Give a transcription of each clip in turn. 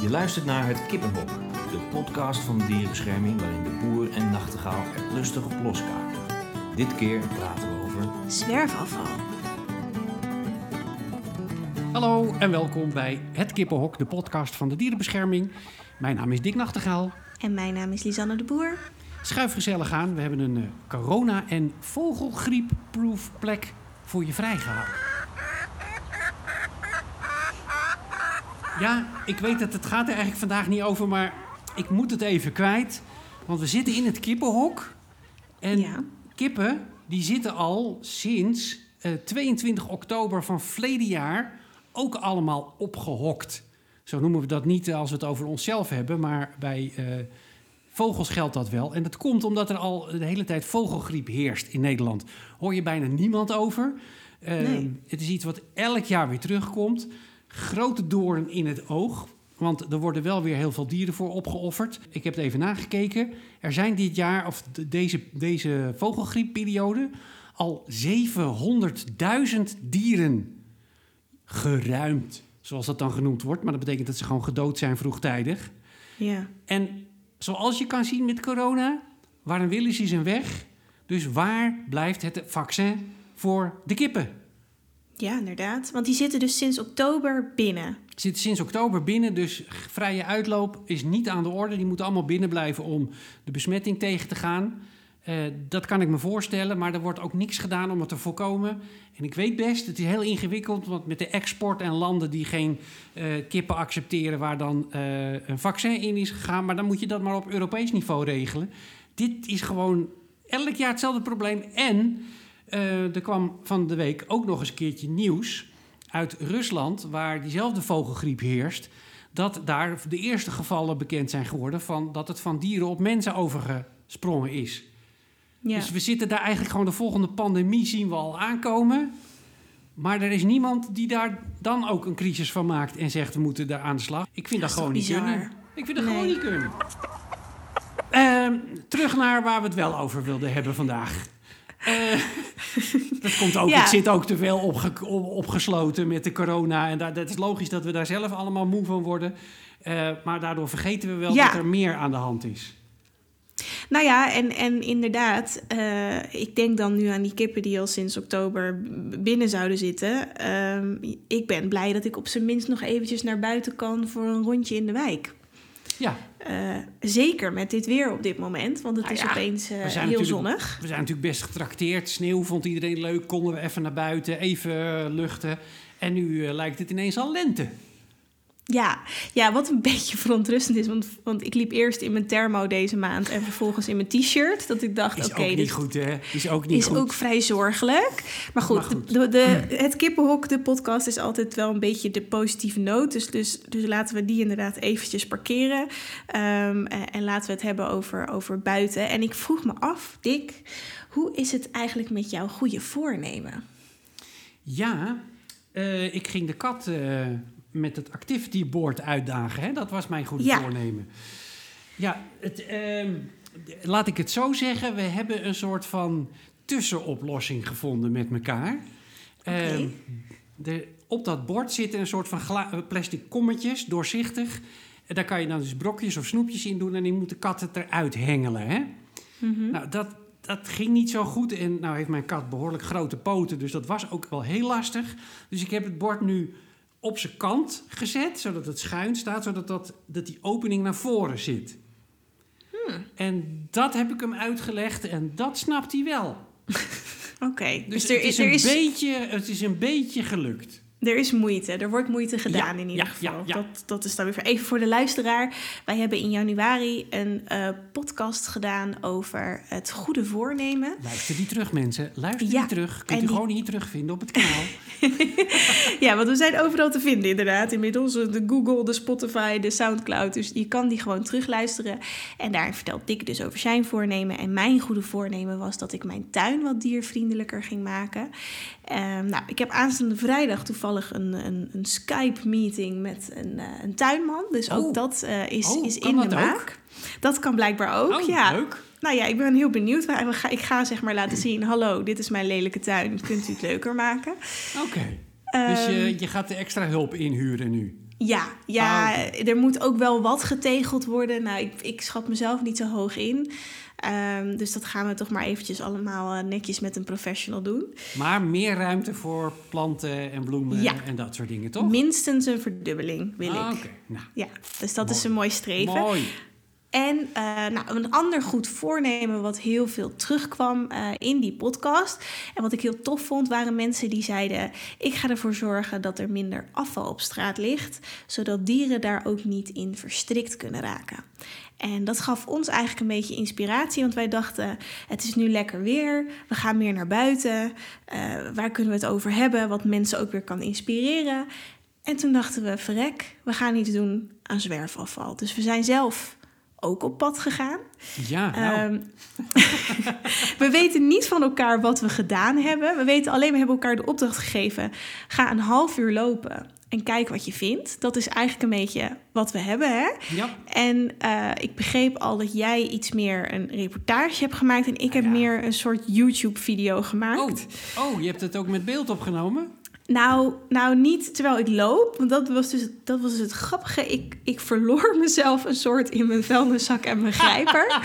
Je luistert naar Het Kippenhok, de podcast van de dierenbescherming waarin de boer en nachtegaal er lustig op loskaken. Dit keer praten we over... Zwerfafval. Hallo en welkom bij Het Kippenhok, de podcast van de dierenbescherming. Mijn naam is Dick Nachtegaal. En mijn naam is Lisanne de Boer. Schuif gezellig aan, we hebben een eh, corona- en vogelgriepproof plek voor je vrijgehouden. Ja, ik weet dat het gaat er eigenlijk vandaag niet over, maar ik moet het even kwijt. Want we zitten in het kippenhok. En Ja. kippen, die zitten al sinds eh, 22 oktober van verleden jaar ook allemaal opgehokt. Zo noemen we dat niet als we het over onszelf hebben, maar bij eh, vogels geldt dat wel. En dat komt omdat er al de hele tijd vogelgriep heerst in Nederland. Hoor je bijna niemand over. Eh, Nee. Het is iets wat elk jaar weer terugkomt. Grote doorn in het oog. Want er worden wel weer heel veel dieren voor opgeofferd. Ik heb het even nagekeken. Er zijn dit jaar, of de- deze, deze vogelgriepperiode, al 700.000 dieren geruimd. Zoals dat dan genoemd wordt. Maar dat betekent dat ze gewoon gedood zijn vroegtijdig. Ja. En zoals je kan zien met corona, waar een wil is, is een weg. Dus waar blijft het vaccin voor de kippen? Ja, inderdaad. Want die zitten dus sinds oktober binnen. Zit sinds oktober binnen, dus vrije uitloop is niet aan de orde. Die moeten allemaal binnen blijven om de besmetting tegen te gaan. Eh, dat kan ik me voorstellen, maar er wordt ook niks gedaan om het te voorkomen. En ik weet best, het is heel ingewikkeld, want met de export en landen die geen eh, kippen accepteren waar dan eh, een vaccin in is gegaan, maar dan moet je dat maar op Europees niveau regelen. Dit is gewoon elk jaar hetzelfde probleem. En eh, er kwam van de week ook nog eens een keertje nieuws uit Rusland, waar diezelfde vogelgriep heerst, dat daar de eerste gevallen bekend zijn geworden van dat het van dieren op mensen overgesprongen is. Ja. Dus we zitten daar eigenlijk gewoon de volgende pandemie zien we al aankomen. Maar er is niemand die daar dan ook een crisis van maakt en zegt we moeten daar aan de slag. Ik vind dat, gewoon niet bizar? kunnen. Ik vind dat Nee. gewoon niet kunnen. Ehm, terug naar waar we het wel over wilden hebben vandaag. Eh, dat komt ook. Ja. Ik zit ook te veel opge- op- opgesloten met de corona. En daar, dat is logisch dat we daar zelf allemaal moe van worden. Eh, maar daardoor vergeten we wel Ja. dat er meer aan de hand is. Nou ja, en, en inderdaad, eh, ik denk dan nu aan die kippen die al sinds oktober binnen zouden zitten. Ehm, ik ben blij dat ik op zijn minst nog eventjes naar buiten kan voor een rondje in de wijk. Ja, Eh, zeker met dit weer op dit moment, want het Nou is ja, opeens eh, heel zonnig. We zijn natuurlijk best getrakteerd. Sneeuw vond iedereen leuk. Konden we even naar buiten, even eh, luchten. En nu lijkt het ineens al lente. Ja, ja, wat een beetje verontrustend is. Want, want ik liep eerst in mijn thermo deze maand en vervolgens in mijn t-shirt. Dat ik dacht, Is oké, ook niet dit goed, hè? Is ook niet is goed. ook vrij zorgelijk. Maar goed, Maar goed. De, de, het kippenhok, de podcast, is altijd wel een beetje de positieve noot. Dus, dus, dus laten we die inderdaad eventjes parkeren. Ehm, en, en laten we het hebben over, over buiten. En ik vroeg me af, Dick, hoe is het eigenlijk met jouw goede voornemen? Ja, eh, ik ging de kat eh, met het activity board uitdagen. Hè? Dat was mijn goede Ja. voornemen. Ja, het, ehm, laat ik het zo zeggen. We hebben een soort van tussenoplossing gevonden met elkaar. Ehm, de, op dat bord zitten een soort van eh, plastic kommetjes, doorzichtig. En daar kan je dan dus brokjes of snoepjes in doen... en die moet de kat het eruit hengelen, hè? Mhm. Nou, dat, dat ging niet zo goed. En nou heeft mijn kat behoorlijk grote poten, dus dat was ook wel heel lastig. Dus ik heb het bord nu op zijn kant gezet, zodat het schuin staat, zodat dat, dat die opening naar voren zit. En dat heb ik hem uitgelegd en dat snapt hij wel. Oké, Dus, dus, er, het, is er, een is, beetje, het is een beetje gelukt. Er is moeite. Er wordt moeite gedaan Ja, in ieder ja, geval. ja, ja. Dat, dat is dan weer even voor de luisteraar. Wij hebben in januari een eh, podcast gedaan over het goede voornemen. Luister die terug, mensen. Luister Ja, die terug. Kunt u die- gewoon hier terugvinden op het kanaal. Ja, want we zijn overal te vinden inderdaad. Inmiddels de Google, de Spotify, de Soundcloud. Dus je kan die gewoon terugluisteren. En daarin vertelt Dick dus over zijn voornemen. En mijn goede voornemen was dat ik mijn tuin wat diervriendelijker ging maken. Ehm, nou, ik heb aanstaande vrijdag toevallig een, een, een Skype-meeting met een, eh, een tuinman. Dus ook Oh. dat eh, is, Oh, is in de ook? maak. Dat kan blijkbaar ook, Oh, ja. leuk. Nou ja, ik ben heel benieuwd. We ga- Ik ga zeg maar laten zien... hallo, dit is mijn lelijke tuin. Kunt u het leuker maken? Oké. Dus je, Ehm, je gaat de extra hulp inhuren nu. Ja, ja Ah, er moet ook wel wat getegeld worden. Nou, ik, ik schat mezelf niet zo hoog in. Ehm, dus dat gaan we toch maar eventjes allemaal eh, netjes met een professional doen. Maar meer ruimte voor planten en bloemen Ja. en dat soort dingen, toch? Minstens een verdubbeling wil Ah, ik. Oké, nou, Ja, dus dat is een mooi streven. mooi. En eh, nou, een ander goed voornemen wat heel veel terugkwam eh, in die podcast. En wat ik heel tof vond, waren mensen die zeiden... ik ga ervoor zorgen dat er minder afval op straat ligt... zodat dieren daar ook niet in verstrikt kunnen raken. En dat gaf ons eigenlijk een beetje inspiratie, want wij dachten: het is nu lekker weer, we gaan meer naar buiten. eh, waar kunnen we het over hebben, wat mensen ook weer kan inspireren? En toen dachten we: verrek, we gaan iets doen aan zwerfafval. Dus we zijn zelf ook op pad gegaan. Ja, nou, Ehm, we weten niet van elkaar wat we gedaan hebben. We weten alleen, we hebben elkaar de opdracht gegeven. Ga een half uur lopen en kijk wat je vindt. Dat is eigenlijk een beetje wat we hebben, hè? ja. En eh, ik begreep al dat jij iets meer een reportage hebt gemaakt... en ik heb Ja. meer een soort YouTube-video gemaakt. Oh, oh, je hebt het ook met beeld opgenomen? Nou, nou, niet terwijl ik loop. Want dat was dus, dat was dus het grappige. Ik, ik verloor mezelf een soort in mijn vuilniszak en mijn grijper.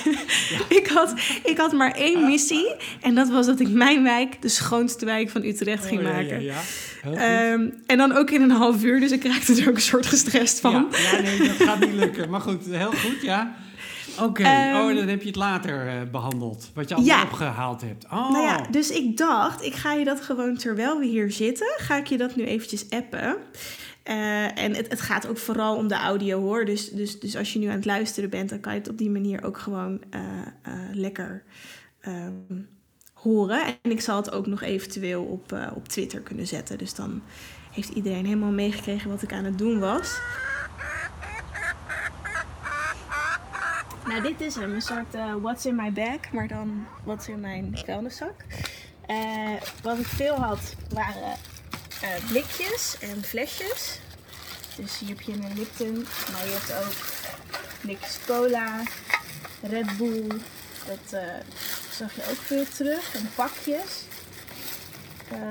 ik, had, ik had maar één missie. En dat was dat ik mijn wijk, de schoonste wijk van Utrecht, ging Oh, maken. Ja, ja. Ehm, en dan ook in een half uur. Dus ik raakte er ook een soort gestrest van. Ja, ja, nee, dat gaat niet lukken. Maar goed, heel goed, ja. Oké, Ehm, oh, dan heb je het later eh, behandeld. Wat je Ja. opgehaald hebt. Oh, Nou ja, dus ik dacht, ik ga je dat gewoon terwijl we hier zitten, ga ik je dat nu eventjes appen. Eh, en het, het gaat ook vooral om de audio hoor. Dus, dus, dus als je nu aan het luisteren bent, dan kan je het op die manier ook gewoon eh, lekker ehm, horen. En ik zal het ook nog eventueel op, op Twitter kunnen zetten. Dus dan heeft iedereen helemaal meegekregen wat ik aan het doen was. Nou, dit is hem. Een soort eh, what's in my bag, maar dan what's in mijn vuilniszak. Eh, wat ik veel had, waren eh, blikjes en flesjes. Dus hier heb je een Lipton, maar je hebt ook blikjes cola, Red Bull. Dat zag je ook veel terug. En pakjes.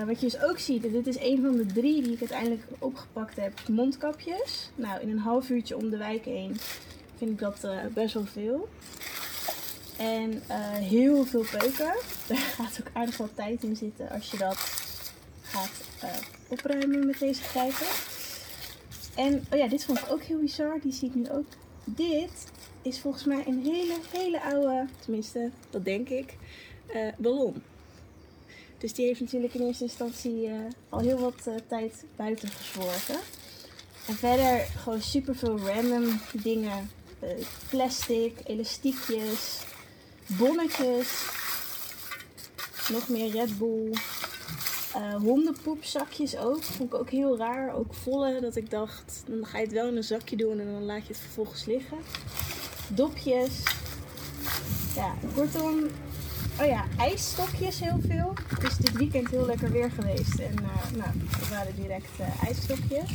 Wat je dus ook ziet, dit is een van de drie die ik uiteindelijk opgepakt heb, mondkapjes. Nou, in een half uurtje om de wijk heen vind ik dat eh, best wel veel. En eh, heel veel peuken. Daar gaat ook aardig wat tijd in zitten als je dat gaat eh, opruimen met deze grijper. En oh ja, dit vond ik ook heel bizar. Die zie ik nu ook. Dit is volgens mij een hele, hele oude, tenminste, dat denk ik, ballon. Dus die heeft natuurlijk in eerste instantie al heel wat tijd buiten gezworven. En verder gewoon super veel random dingen. Eh, plastic, elastiekjes, bonnetjes, nog meer Red Bull. eh hondenpoepzakjes ook. Vond ik ook heel raar. Ook volle. Dat ik dacht, dan ga je het wel in een zakje doen en dan laat je het vervolgens liggen. Dopjes. Ja, kortom. Oh ja, ijsstokjes heel veel. Het is dit weekend heel lekker weer geweest. En eh, nou, dat waren direct ijsstokjes.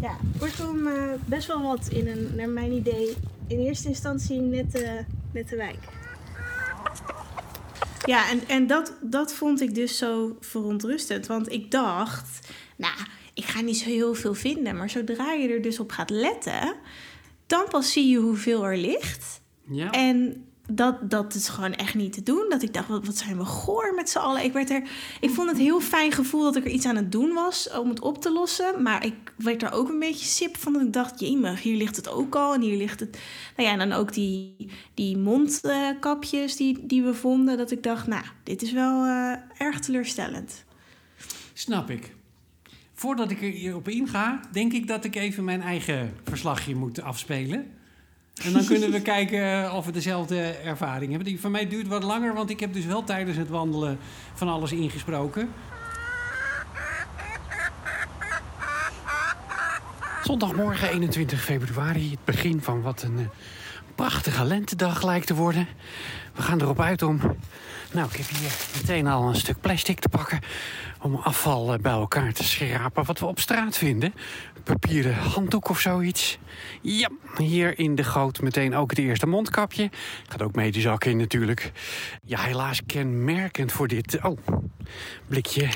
Ja, kortom, eh, best wel wat in een, naar mijn idee, in eerste instantie nette, nette wijk. Ja, en, en dat, dat vond ik dus zo verontrustend. Want ik dacht, nou, ik ga niet zo heel veel vinden. Maar zodra je er dus op gaat letten, dan pas zie je hoeveel er ligt. Ja. En dat, dat is gewoon echt niet te doen. Dat ik dacht, wat, zijn we goor met z'n allen. Ik, werd er, ik vond het heel fijn gevoel dat ik er iets aan het doen was om het op te lossen. Maar ik werd er ook een beetje sip van. Dat ik dacht, jemig, hier ligt het ook al. En hier ligt het... Nou ja, en dan ook die, die mondkapjes die, die we vonden. Dat ik dacht, nou, dit is wel eh, erg teleurstellend. Snap ik. Voordat ik er hierop inga, denk ik dat ik even mijn eigen verslagje moet afspelen. En dan kunnen we kijken of we dezelfde ervaring hebben. Die van mij duurt wat langer, want ik heb dus wel tijdens het wandelen van alles ingesproken. Zondagmorgen 21 februari, het begin van wat een eh, prachtige lentedag lijkt te worden. We gaan erop uit om. Nou, ik heb hier meteen al een stuk plastic te pakken. Om afval eh, bij elkaar te schrapen wat we op straat vinden. Papieren handdoek of zoiets. Ja, hier in de goot meteen ook het eerste mondkapje. Gaat ook mee de zak in natuurlijk. Ja, helaas kenmerkend voor dit. Oh, blikje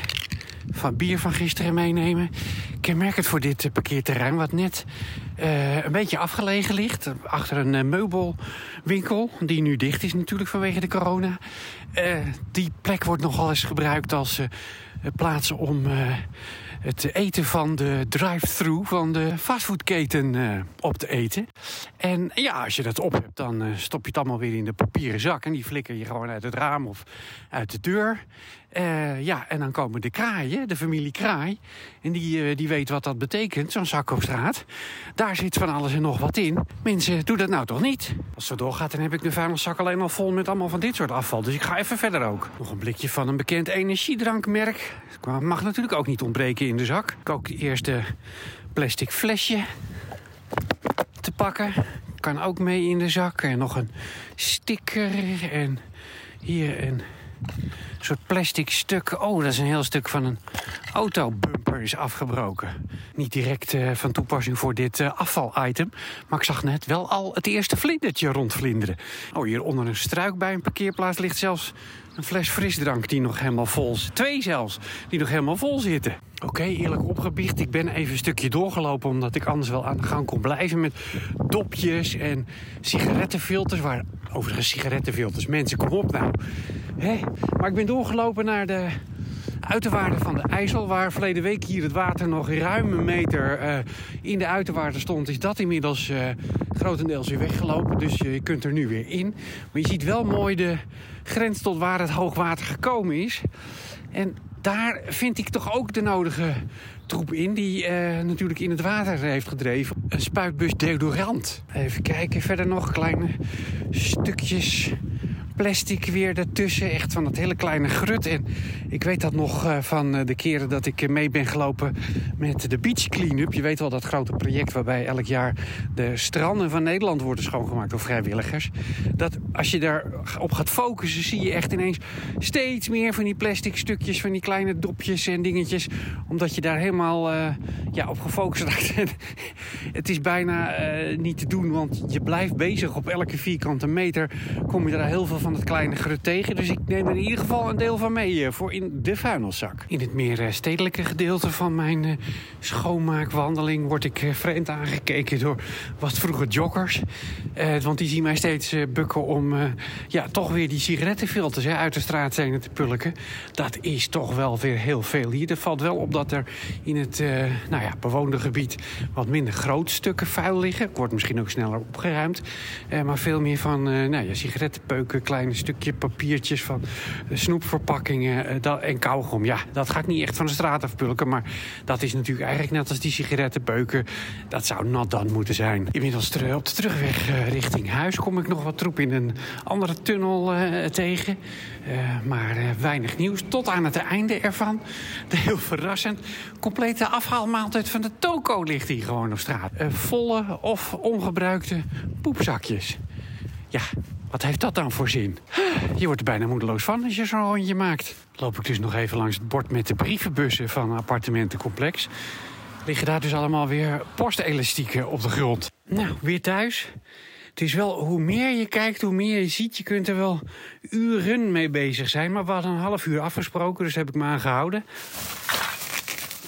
van bier van gisteren meenemen. Kenmerkend voor dit eh, parkeerterrein, wat net eh, een beetje afgelegen ligt. Achter een eh, meubelwinkel, die nu dicht is natuurlijk vanwege de corona. Eh, die plek wordt nogal eens gebruikt als plaats om het eten van de drive-thru van de fastfoodketen op te eten. En ja, als je dat op hebt, dan stop je het allemaal weer in de papieren zak. En die flikker je gewoon uit het raam of uit de deur. Eh, ja, en dan komen de kraaien, de familie Kraai. En die, eh, die weet wat dat betekent, zo'n zak op straat. Daar zit van alles en nog wat in. Mensen, doe dat nou toch niet? Als het doorgaat, dan heb ik de vuilniszak alleen al vol met allemaal van dit soort afval. Dus ik ga even verder ook. Nog een blikje van een bekend energiedrankmerk. Mag natuurlijk ook niet ontbreken in de zak. Ik ook eerst de plastic flesje te pakken. Kan ook mee in de zak. En nog een sticker. En hier een soort plastic stuk. Oh, dat is een heel stuk van een autobumper is afgebroken. Niet direct eh, van toepassing voor dit eh, afvalitem. Maar ik zag net wel al het eerste vlindertje rondvlinderen. Oh, hier onder een struik bij een parkeerplaats ligt zelfs een fles frisdrank die nog helemaal vol zit. Twee zelfs, die nog helemaal vol zitten. Oké, eerlijk opgebiecht. Ik ben even een stukje doorgelopen... omdat ik anders wel aan de gang kon blijven met dopjes en sigarettenfilters. Waar, overigens sigarettenfilters, mensen, kom op nou. Maar ik ben doorgelopen naar de uiterwaarden van de IJssel... waar verleden week hier het water nog ruim een meter eh, in de uiterwaarden stond... is dat inmiddels eh, grotendeels weer weggelopen. Dus je kunt er nu weer in. Maar je ziet wel mooi de grens tot waar het hoogwater gekomen is. En daar vind ik toch ook de nodige troep in... die eh, natuurlijk in het water heeft gedreven. Een spuitbus deodorant. Even kijken, verder nog kleine stukjes plastic weer ertussen. Echt van dat hele kleine grut. En ik weet dat nog eh, van eh, de keren dat ik eh, mee ben gelopen met de Beach Cleanup. Je weet wel dat grote project waarbij elk jaar de stranden van Nederland worden schoongemaakt door vrijwilligers. Dat als je daarop gaat focussen, zie je echt ineens steeds meer van die plastic stukjes, van die kleine dopjes en dingetjes. Omdat je daar helemaal ja, op gefocust raakt. het is bijna niet te doen, want je blijft bezig op elke vierkante meter. Kom je daar heel veel van het kleine grut tegen. Dus ik neem er in ieder geval een deel van mee uh, voor in de vuilniszak. In het meer stedelijke gedeelte van mijn schoonmaakwandeling word ik vreemd aangekeken door wat vroeger joggers. want die zien mij steeds bukken om ja, toch weer die sigarettenfilters uit de straat zijn te pulken. Dat is toch wel weer heel veel hier. Er valt wel op dat er in het nou ja, bewoonde gebied wat minder groot stukken vuil liggen. Wordt misschien ook sneller opgeruimd. Maar veel meer van nou ja, sigarettenpeuken, kleine stukje papiertjes van snoepverpakkingen dat, en kauwgom. Ja, dat ga ik niet echt van de straat afpulken. Maar dat is natuurlijk eigenlijk net als die sigarettenpeuken. Dat zou nat dan moeten zijn. Inmiddels op de terugweg richting huis kom ik nog wat troep in een andere tunnel tegen. maar weinig nieuws. Tot aan het einde ervan. Heel verrassend. Complete afhaalmaaltijd van de toko ligt hier gewoon op straat. Volle of ongebruikte poepzakjes. Ja, wat heeft dat dan voor zin? Je wordt er bijna moedeloos van als je zo'n rondje maakt. Loop ik dus nog even langs het bord met de brievenbussen van appartementencomplex. Liggen daar dus allemaal weer postelastieken op de grond. Nou, weer thuis. Het is wel, hoe meer je kijkt, hoe meer je ziet. Je kunt er wel uren mee bezig zijn. Maar we hadden een half uur afgesproken, dus heb ik me aangehouden.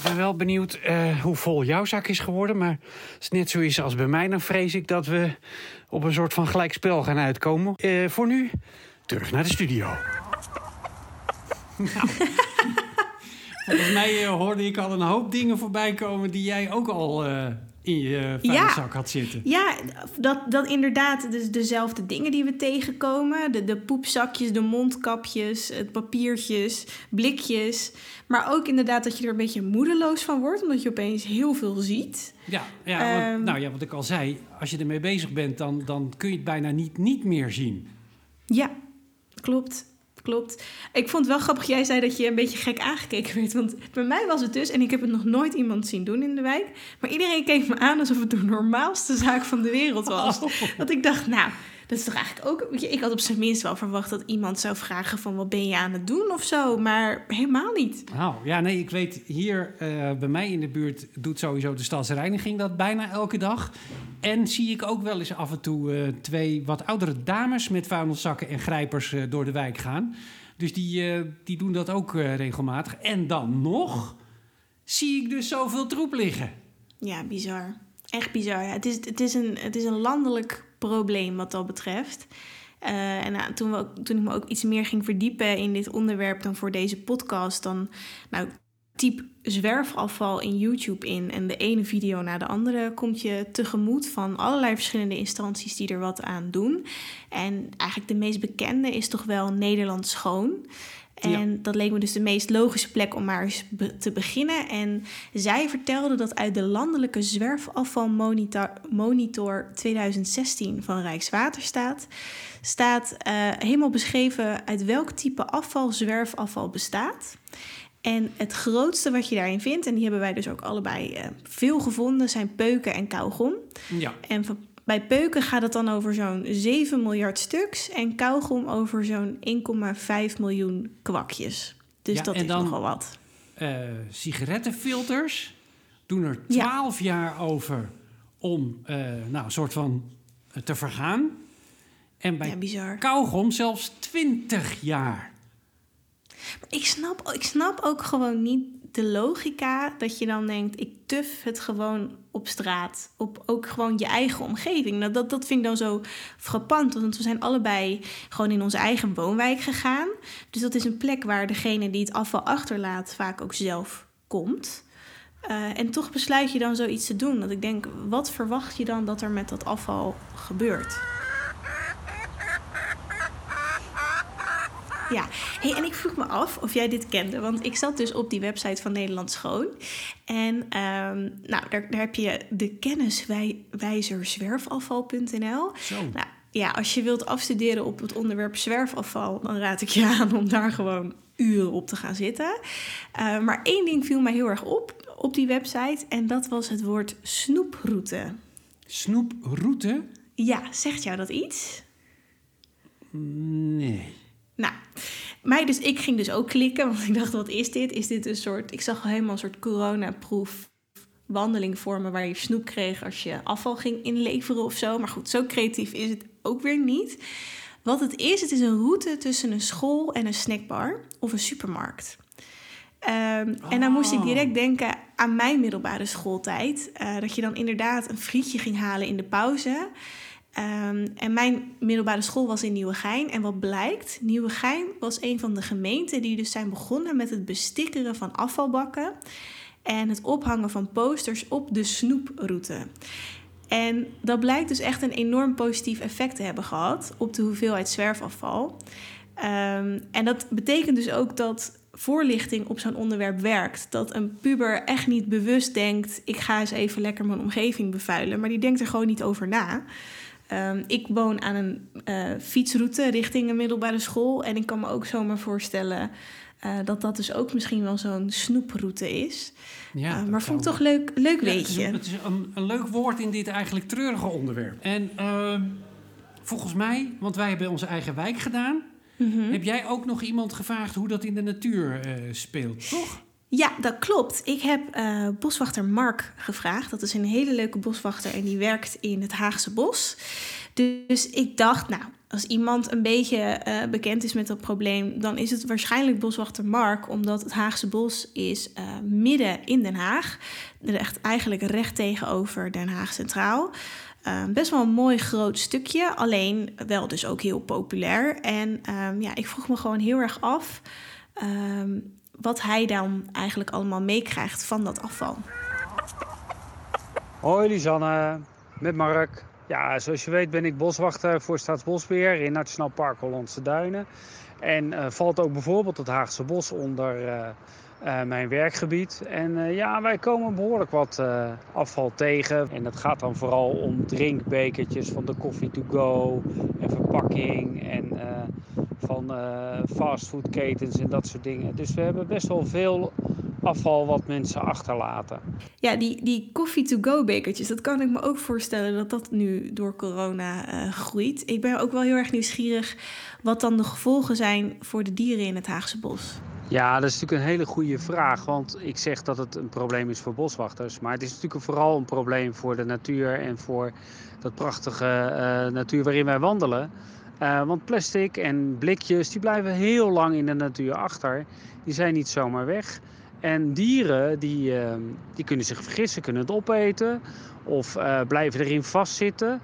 Ik ben wel benieuwd uh, hoe vol jouw zak is geworden. Maar als het net zo is als bij mij, dan vrees ik dat we op een soort van gelijkspel gaan uitkomen. Uh, voor nu, terug naar de studio. Nou. Volgens mij uh, hoorde ik al een hoop dingen voorbij komen die jij ook al in je vuilniszak ja. had zitten. Ja, dat, dat inderdaad. Dus dezelfde dingen die we tegenkomen. De, de poepzakjes, de mondkapjes, het papiertjes, blikjes. Maar ook inderdaad dat je er een beetje moedeloos van wordt. Omdat je opeens heel veel ziet. Ja, ja, want, um, nou ja, wat ik al zei. Als je ermee bezig bent, dan, dan kun je het bijna niet, niet meer zien. Ja, klopt klopt. Ik vond het wel grappig, jij zei dat je een beetje gek aangekeken werd. Want bij mij was het dus, en ik heb het nog nooit iemand zien doen in de wijk. Maar iedereen keek me aan alsof het de normaalste zaak van de wereld was. Oh. Dat ik dacht, nou, dat is toch eigenlijk ook. Ik had op zijn minst wel verwacht dat iemand zou vragen: van wat ben je aan het doen of zo. Maar helemaal niet. Nou ja, nee, ik weet hier uh, bij mij in de buurt doet sowieso de stadsreiniging dat bijna elke dag. En zie ik ook wel eens af en toe uh, twee wat oudere dames met vuilniszakken en grijpers uh, door de wijk gaan. Dus die, eh, die doen dat ook eh, regelmatig. En dan nog zie ik dus zoveel troep liggen. Ja, bizar. Echt bizar. Ja, het, is, het, is een, het is een landelijk probleem wat dat betreft. Uh, en nou, toen, we toen ik me ook iets meer ging verdiepen in dit onderwerp dan voor deze podcast, dan nou, typ zwerfafval in YouTube in en de ene video na de andere komt je tegemoet van allerlei verschillende instanties die er wat aan doen. En eigenlijk de meest bekende is toch wel Nederland Schoon. En ja. dat leek me dus de meest logische plek om maar eens be te beginnen. En zij vertelde dat uit de landelijke zwerfafvalmonitor monitor 2016 van Rijkswaterstaat staat uh, helemaal beschreven uit welk type afval zwerfafval bestaat. En het grootste wat je daarin vindt, en die hebben wij dus ook allebei uh, veel gevonden, zijn peuken en kauwgom. Ja. En bij peuken gaat het dan over zo'n 7 miljard stuks en kauwgom over zo'n 1,5 miljoen kwakjes. Dus Ja, dat is dan- nogal wat. Eh, sigarettenfilters doen er 12 jaar over om eh, nou, een soort van eh, te vergaan. En bij Ja, bizar. kauwgom zelfs 20 jaar. Ik snap, ik snap ook gewoon niet de logica dat je dan denkt, ik tuf het gewoon op straat. Op ook gewoon je eigen omgeving. Nou, dat, dat vind ik dan zo frappant, want we zijn allebei gewoon in onze eigen woonwijk gegaan. Dus dat is een plek waar degene die het afval achterlaat vaak ook zelf komt. Eh, en toch besluit je dan zoiets te doen. Dat ik denk, wat verwacht je dan dat er met dat afval gebeurt? Ja, hey, en ik vroeg me af of jij dit kende. Want ik zat dus op die website van Nederland Schoon. En ehm, nou, daar, daar heb je de kenniswijzer zwerfafval.nl. Zo. Nou ja, als je wilt afstuderen op het onderwerp zwerfafval, dan raad ik je aan om daar gewoon uren op te gaan zitten. Eh, maar één ding viel mij heel erg op op die website en dat was het woord snoeproute. Snoeproute? Ja, zegt jou dat iets? Nee. Nou, mij dus, ik ging dus ook klikken, want ik dacht, wat is dit? Is dit een soort, ik zag helemaal een soort coronaproof wandeling vormen waar je snoep kreeg als je afval ging inleveren of zo. Maar goed, zo creatief is het ook weer niet. Wat het is, het is een route tussen een school en een snackbar of een supermarkt. Ehm, En dan moest ik Oh. direct denken aan mijn middelbare schooltijd. eh, dat je dan inderdaad een frietje ging halen in de pauze. Ehm, en mijn middelbare school was in Nieuwegein. En wat blijkt, Nieuwegein was een van de gemeenten die dus zijn begonnen met het bestikkeren van afvalbakken. En het ophangen van posters op de snoeproute. En dat blijkt dus echt een enorm positief effect te hebben gehad op de hoeveelheid zwerfafval. Ehm, en dat betekent dus ook dat voorlichting op zo'n onderwerp werkt. Dat een puber echt niet bewust denkt: ik ga eens even lekker mijn omgeving bevuilen. Maar die denkt er gewoon niet over na. Ehm, ik woon aan een eh, fietsroute richting een middelbare school. En ik kan me ook zomaar voorstellen eh, dat dat dus ook misschien wel zo'n snoeproute is. Ja, Eh, maar vond ik toch leuk, leuk Ja, het is, weetje. een, het is een, een leuk woord in dit eigenlijk treurige onderwerp. En ehm, volgens mij, want wij hebben onze eigen wijk gedaan... Mhm. heb jij ook nog iemand gevraagd hoe dat in de natuur eh, speelt, toch? Ja, dat klopt. Ik heb eh, boswachter Mark gevraagd. Dat is een hele leuke boswachter en die werkt in het Haagse bos. Dus ik dacht, nou, als iemand een beetje eh, bekend is met dat probleem, dan is het waarschijnlijk boswachter Mark, omdat het Haagse bos is eh, midden in Den Haag. Echt eigenlijk recht tegenover Den Haag Centraal. Best wel een mooi groot stukje, alleen wel dus ook heel populair. En ehm, ja, ik vroeg me gewoon heel erg af ehm, wat hij dan eigenlijk allemaal meekrijgt van dat afval. Hoi Lisanne, met Mark. Ja, zoals je weet ben ik boswachter voor Staatsbosbeheer in Nationaal Park Hollandse Duinen. En eh, valt ook bijvoorbeeld het Haagse Bos onder eh, eh, mijn werkgebied. En eh, ja, wij komen behoorlijk wat eh, afval tegen. En dat gaat dan vooral om drinkbekertjes van de coffee to go en verpakking en van fastfoodketens en dat soort dingen. Dus we hebben best wel veel afval wat mensen achterlaten. Ja, die, die coffee-to-go bekertjes, dat kan ik me ook voorstellen dat dat nu door corona groeit. Ik ben ook wel heel erg nieuwsgierig wat dan de gevolgen zijn voor de dieren in het Haagse bos. Ja, dat is natuurlijk een hele goede vraag. Want ik zeg dat het een probleem is voor boswachters. Maar het is natuurlijk vooral een probleem voor de natuur en voor dat prachtige eh, natuur waarin wij wandelen. Uh, want plastic en blikjes die blijven heel lang in de natuur achter. Die zijn niet zomaar weg. En dieren die, uh, die kunnen zich vergissen, kunnen het opeten of blijven erin vastzitten.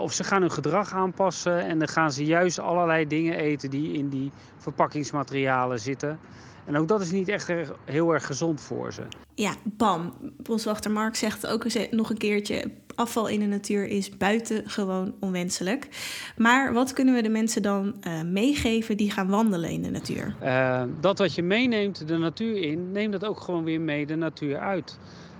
Of ze gaan hun gedrag aanpassen en dan gaan ze juist allerlei dingen eten die in die verpakkingsmaterialen zitten. En ook dat is niet echt heel erg gezond voor ze. Ja, bam. Boswachter Mark zegt ook nog een keertje: afval in de natuur is buitengewoon onwenselijk. Maar wat kunnen we de mensen dan uh, meegeven die gaan wandelen in de natuur? Uh, dat wat je meeneemt de natuur in, neem dat ook gewoon weer mee de natuur uit.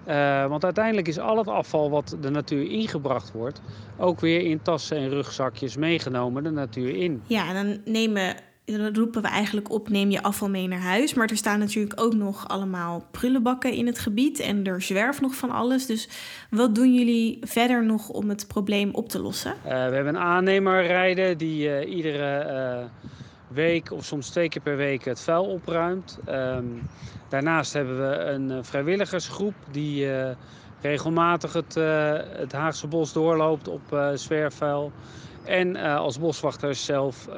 Uh, want uiteindelijk is al het afval wat de natuur ingebracht wordt, ook weer in tassen en rugzakjes meegenomen de natuur in. Ja, en dan nemen dan roepen we eigenlijk op: neem je afval mee naar huis. Maar er staan natuurlijk ook nog allemaal prullenbakken in het gebied en er zwerft nog van alles. Dus wat doen jullie verder nog om het probleem op te lossen? Uh, we hebben een aannemer rijden die uh, iedere week of soms twee keer per week het vuil opruimt. Um, daarnaast hebben we een vrijwilligersgroep die regelmatig het, het Haagse bos doorloopt op zwerfvuil. En uh, als boswachters zelf uh,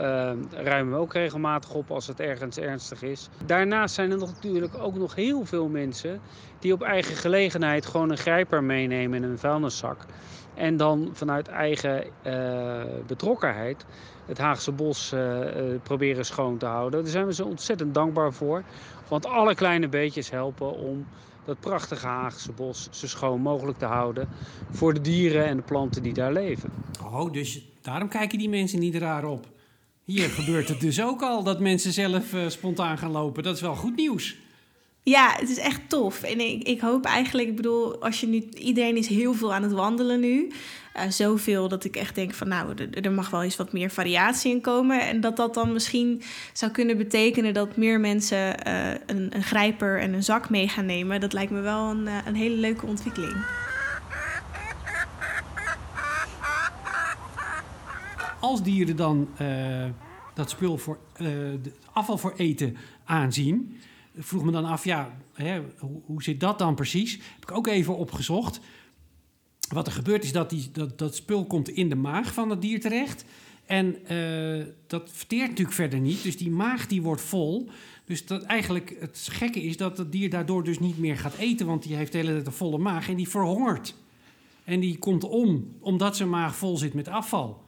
ruimen we ook regelmatig op als het ergens ernstig is. Daarnaast zijn er natuurlijk ook nog heel veel mensen die op eigen gelegenheid gewoon een grijper meenemen in een vuilniszak. En dan vanuit eigen uh, betrokkenheid het Haagse bos proberen schoon te houden. Daar zijn we ze ontzettend dankbaar voor. Want alle kleine beetjes helpen om dat prachtige Haagse bos zo schoon mogelijk te houden voor de dieren en de planten die daar leven. Oh, dus daarom kijken die mensen niet raar op. Hier gebeurt het dus ook al dat mensen zelf uh, spontaan gaan lopen. Dat is wel goed nieuws. Ja, het is echt tof. En ik, ik hoop eigenlijk, ik bedoel, als je nu, iedereen is heel veel aan het wandelen nu. Uh, zoveel dat ik echt denk van nou, er mag wel eens wat meer variatie in komen. En dat dat dan misschien zou kunnen betekenen dat meer mensen uh, een, een grijper en een zak mee gaan nemen. Dat lijkt me wel een, een hele leuke ontwikkeling. Als dieren dan dat spul voor afval voor eten aanzien vroeg me dan af, ja, hè, hoe, hoe, zit dat dan precies? Heb ik ook even opgezocht. Wat er gebeurt is dat die, dat, dat spul komt in de maag van het dier terecht. En uh, dat verteert natuurlijk verder niet. Dus die maag die wordt vol. Dus dat eigenlijk het gekke is dat het dier daardoor dus niet meer gaat eten. Want die heeft de hele tijd een volle maag en die verhongert. En die komt om, omdat zijn maag vol zit met afval.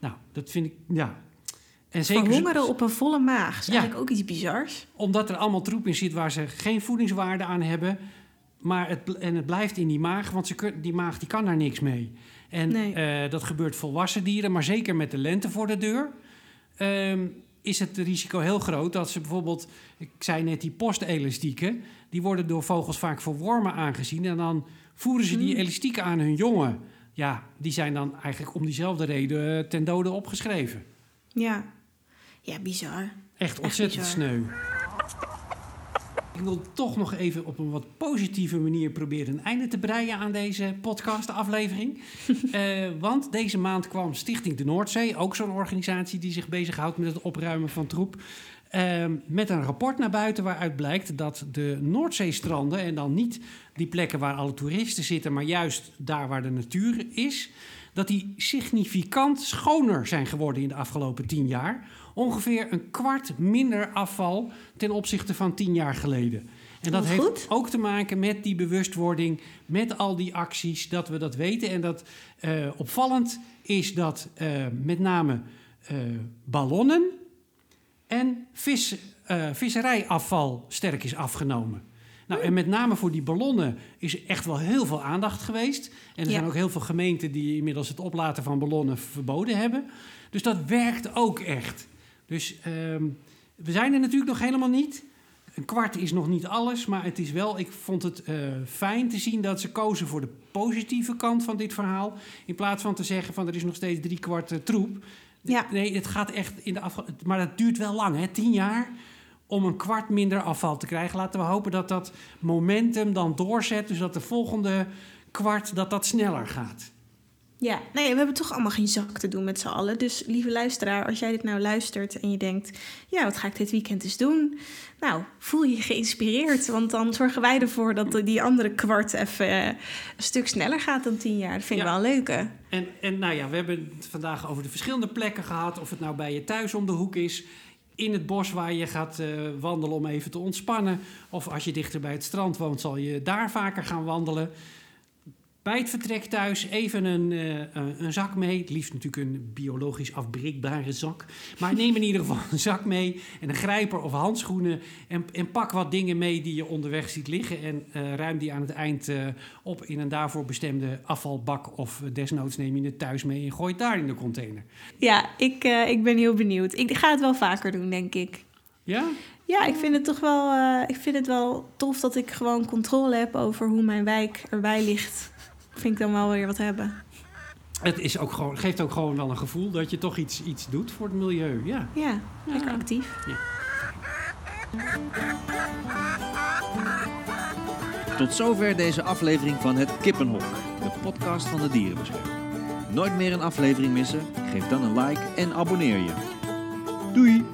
Nou, dat vind ik, ja, en zeker Verhongeren op een volle maag is eigenlijk ook iets bizars. Omdat er allemaal troep in zit waar ze geen voedingswaarde aan hebben. Maar het, en het blijft in die maag, want ze, die maag die kan daar niks mee. En eh, dat gebeurt volwassen dieren, maar zeker met de lente voor de deur. Um, is het risico heel groot dat ze bijvoorbeeld, ik zei net die postelastieken, die worden door vogels vaak voor wormen aangezien. En dan voeren ze die mm. elastieken aan hun jongen. Ja, die zijn dan eigenlijk om diezelfde reden eh, ten dode opgeschreven. Ja, ja, bizar. Echt ontzettend sneu. Ik wil toch nog even op een wat positieve manier proberen een einde te breien aan deze podcast-aflevering. uh, want deze maand kwam Stichting de Noordzee, ook zo'n organisatie die zich bezighoudt met het opruimen van troep. Uh, met een rapport naar buiten waaruit blijkt dat de Noordzeestranden, en dan niet die plekken waar alle toeristen zitten, maar juist daar waar de natuur is, dat die significant schoner zijn geworden in de afgelopen tien jaar ongeveer een kwart minder afval ten opzichte van tien jaar geleden. En dat heeft ook te maken met die bewustwording, met al die acties, dat we dat weten. En dat uh, opvallend is dat uh, met name uh, ballonnen en vis, visserijafval sterk is afgenomen. Nou, en met name voor die ballonnen is er echt wel heel veel aandacht geweest. En er zijn ook heel veel gemeenten die inmiddels het oplaten van ballonnen verboden hebben. Dus dat werkt ook echt. Dus um, we zijn er natuurlijk nog helemaal niet. Een kwart is nog niet alles, maar het is wel, ik vond het uh, fijn te zien dat ze kozen voor de positieve kant van dit verhaal. In plaats van te zeggen van er is nog steeds drie kwart uh, troep. Ja. Nee, het gaat echt in de afval. Maar dat duurt wel lang, hè? Tien jaar om een kwart minder afval te krijgen. Laten we hopen dat dat momentum dan doorzet. Dus dat de volgende kwart dat dat sneller gaat. Ja, nee, we hebben toch allemaal geen zak te doen met z'n allen. Dus lieve luisteraar, als jij dit nou luistert en je denkt... ja, wat ga ik dit weekend eens doen? Nou, voel je geïnspireerd. Want dan zorgen wij ervoor dat die andere kwart even eh, een stuk sneller gaat dan tien jaar. Dat vind ik Ja. wel een leuke. En, en nou ja, we hebben het vandaag over de verschillende plekken gehad. Of het nou bij je thuis om de hoek is. In het bos waar je gaat eh, wandelen om even te ontspannen. Of als je dichter bij het strand woont, zal je daar vaker gaan wandelen. Bij het vertrek thuis even een, eh, een, een zak mee. Het liefst natuurlijk een biologisch afbreekbare zak. Maar neem in ieder geval een zak mee. En een grijper of handschoenen. En, en pak wat dingen mee die je onderweg ziet liggen. En eh, ruim die aan het eind eh, op in een daarvoor bestemde afvalbak. Of desnoods neem je het thuis mee en gooi het daar in de container. Ja, ik, ik ben heel benieuwd. Ik ga het wel vaker doen, denk ik. Ja? Ja, ik vind het toch wel, ik vind het wel tof dat ik gewoon controle heb over hoe mijn wijk erbij ligt. Vind ik dan wel weer wat hebben. Het is ook gewoon, geeft ook gewoon wel een gevoel dat je toch iets, iets doet voor het milieu. Ja. Ja, lekker Ja. actief. Tot zover deze aflevering van Het Kippenhok, de podcast van de Dierenbescherming. Nooit meer een aflevering missen? Geef dan een like en abonneer je. Doei!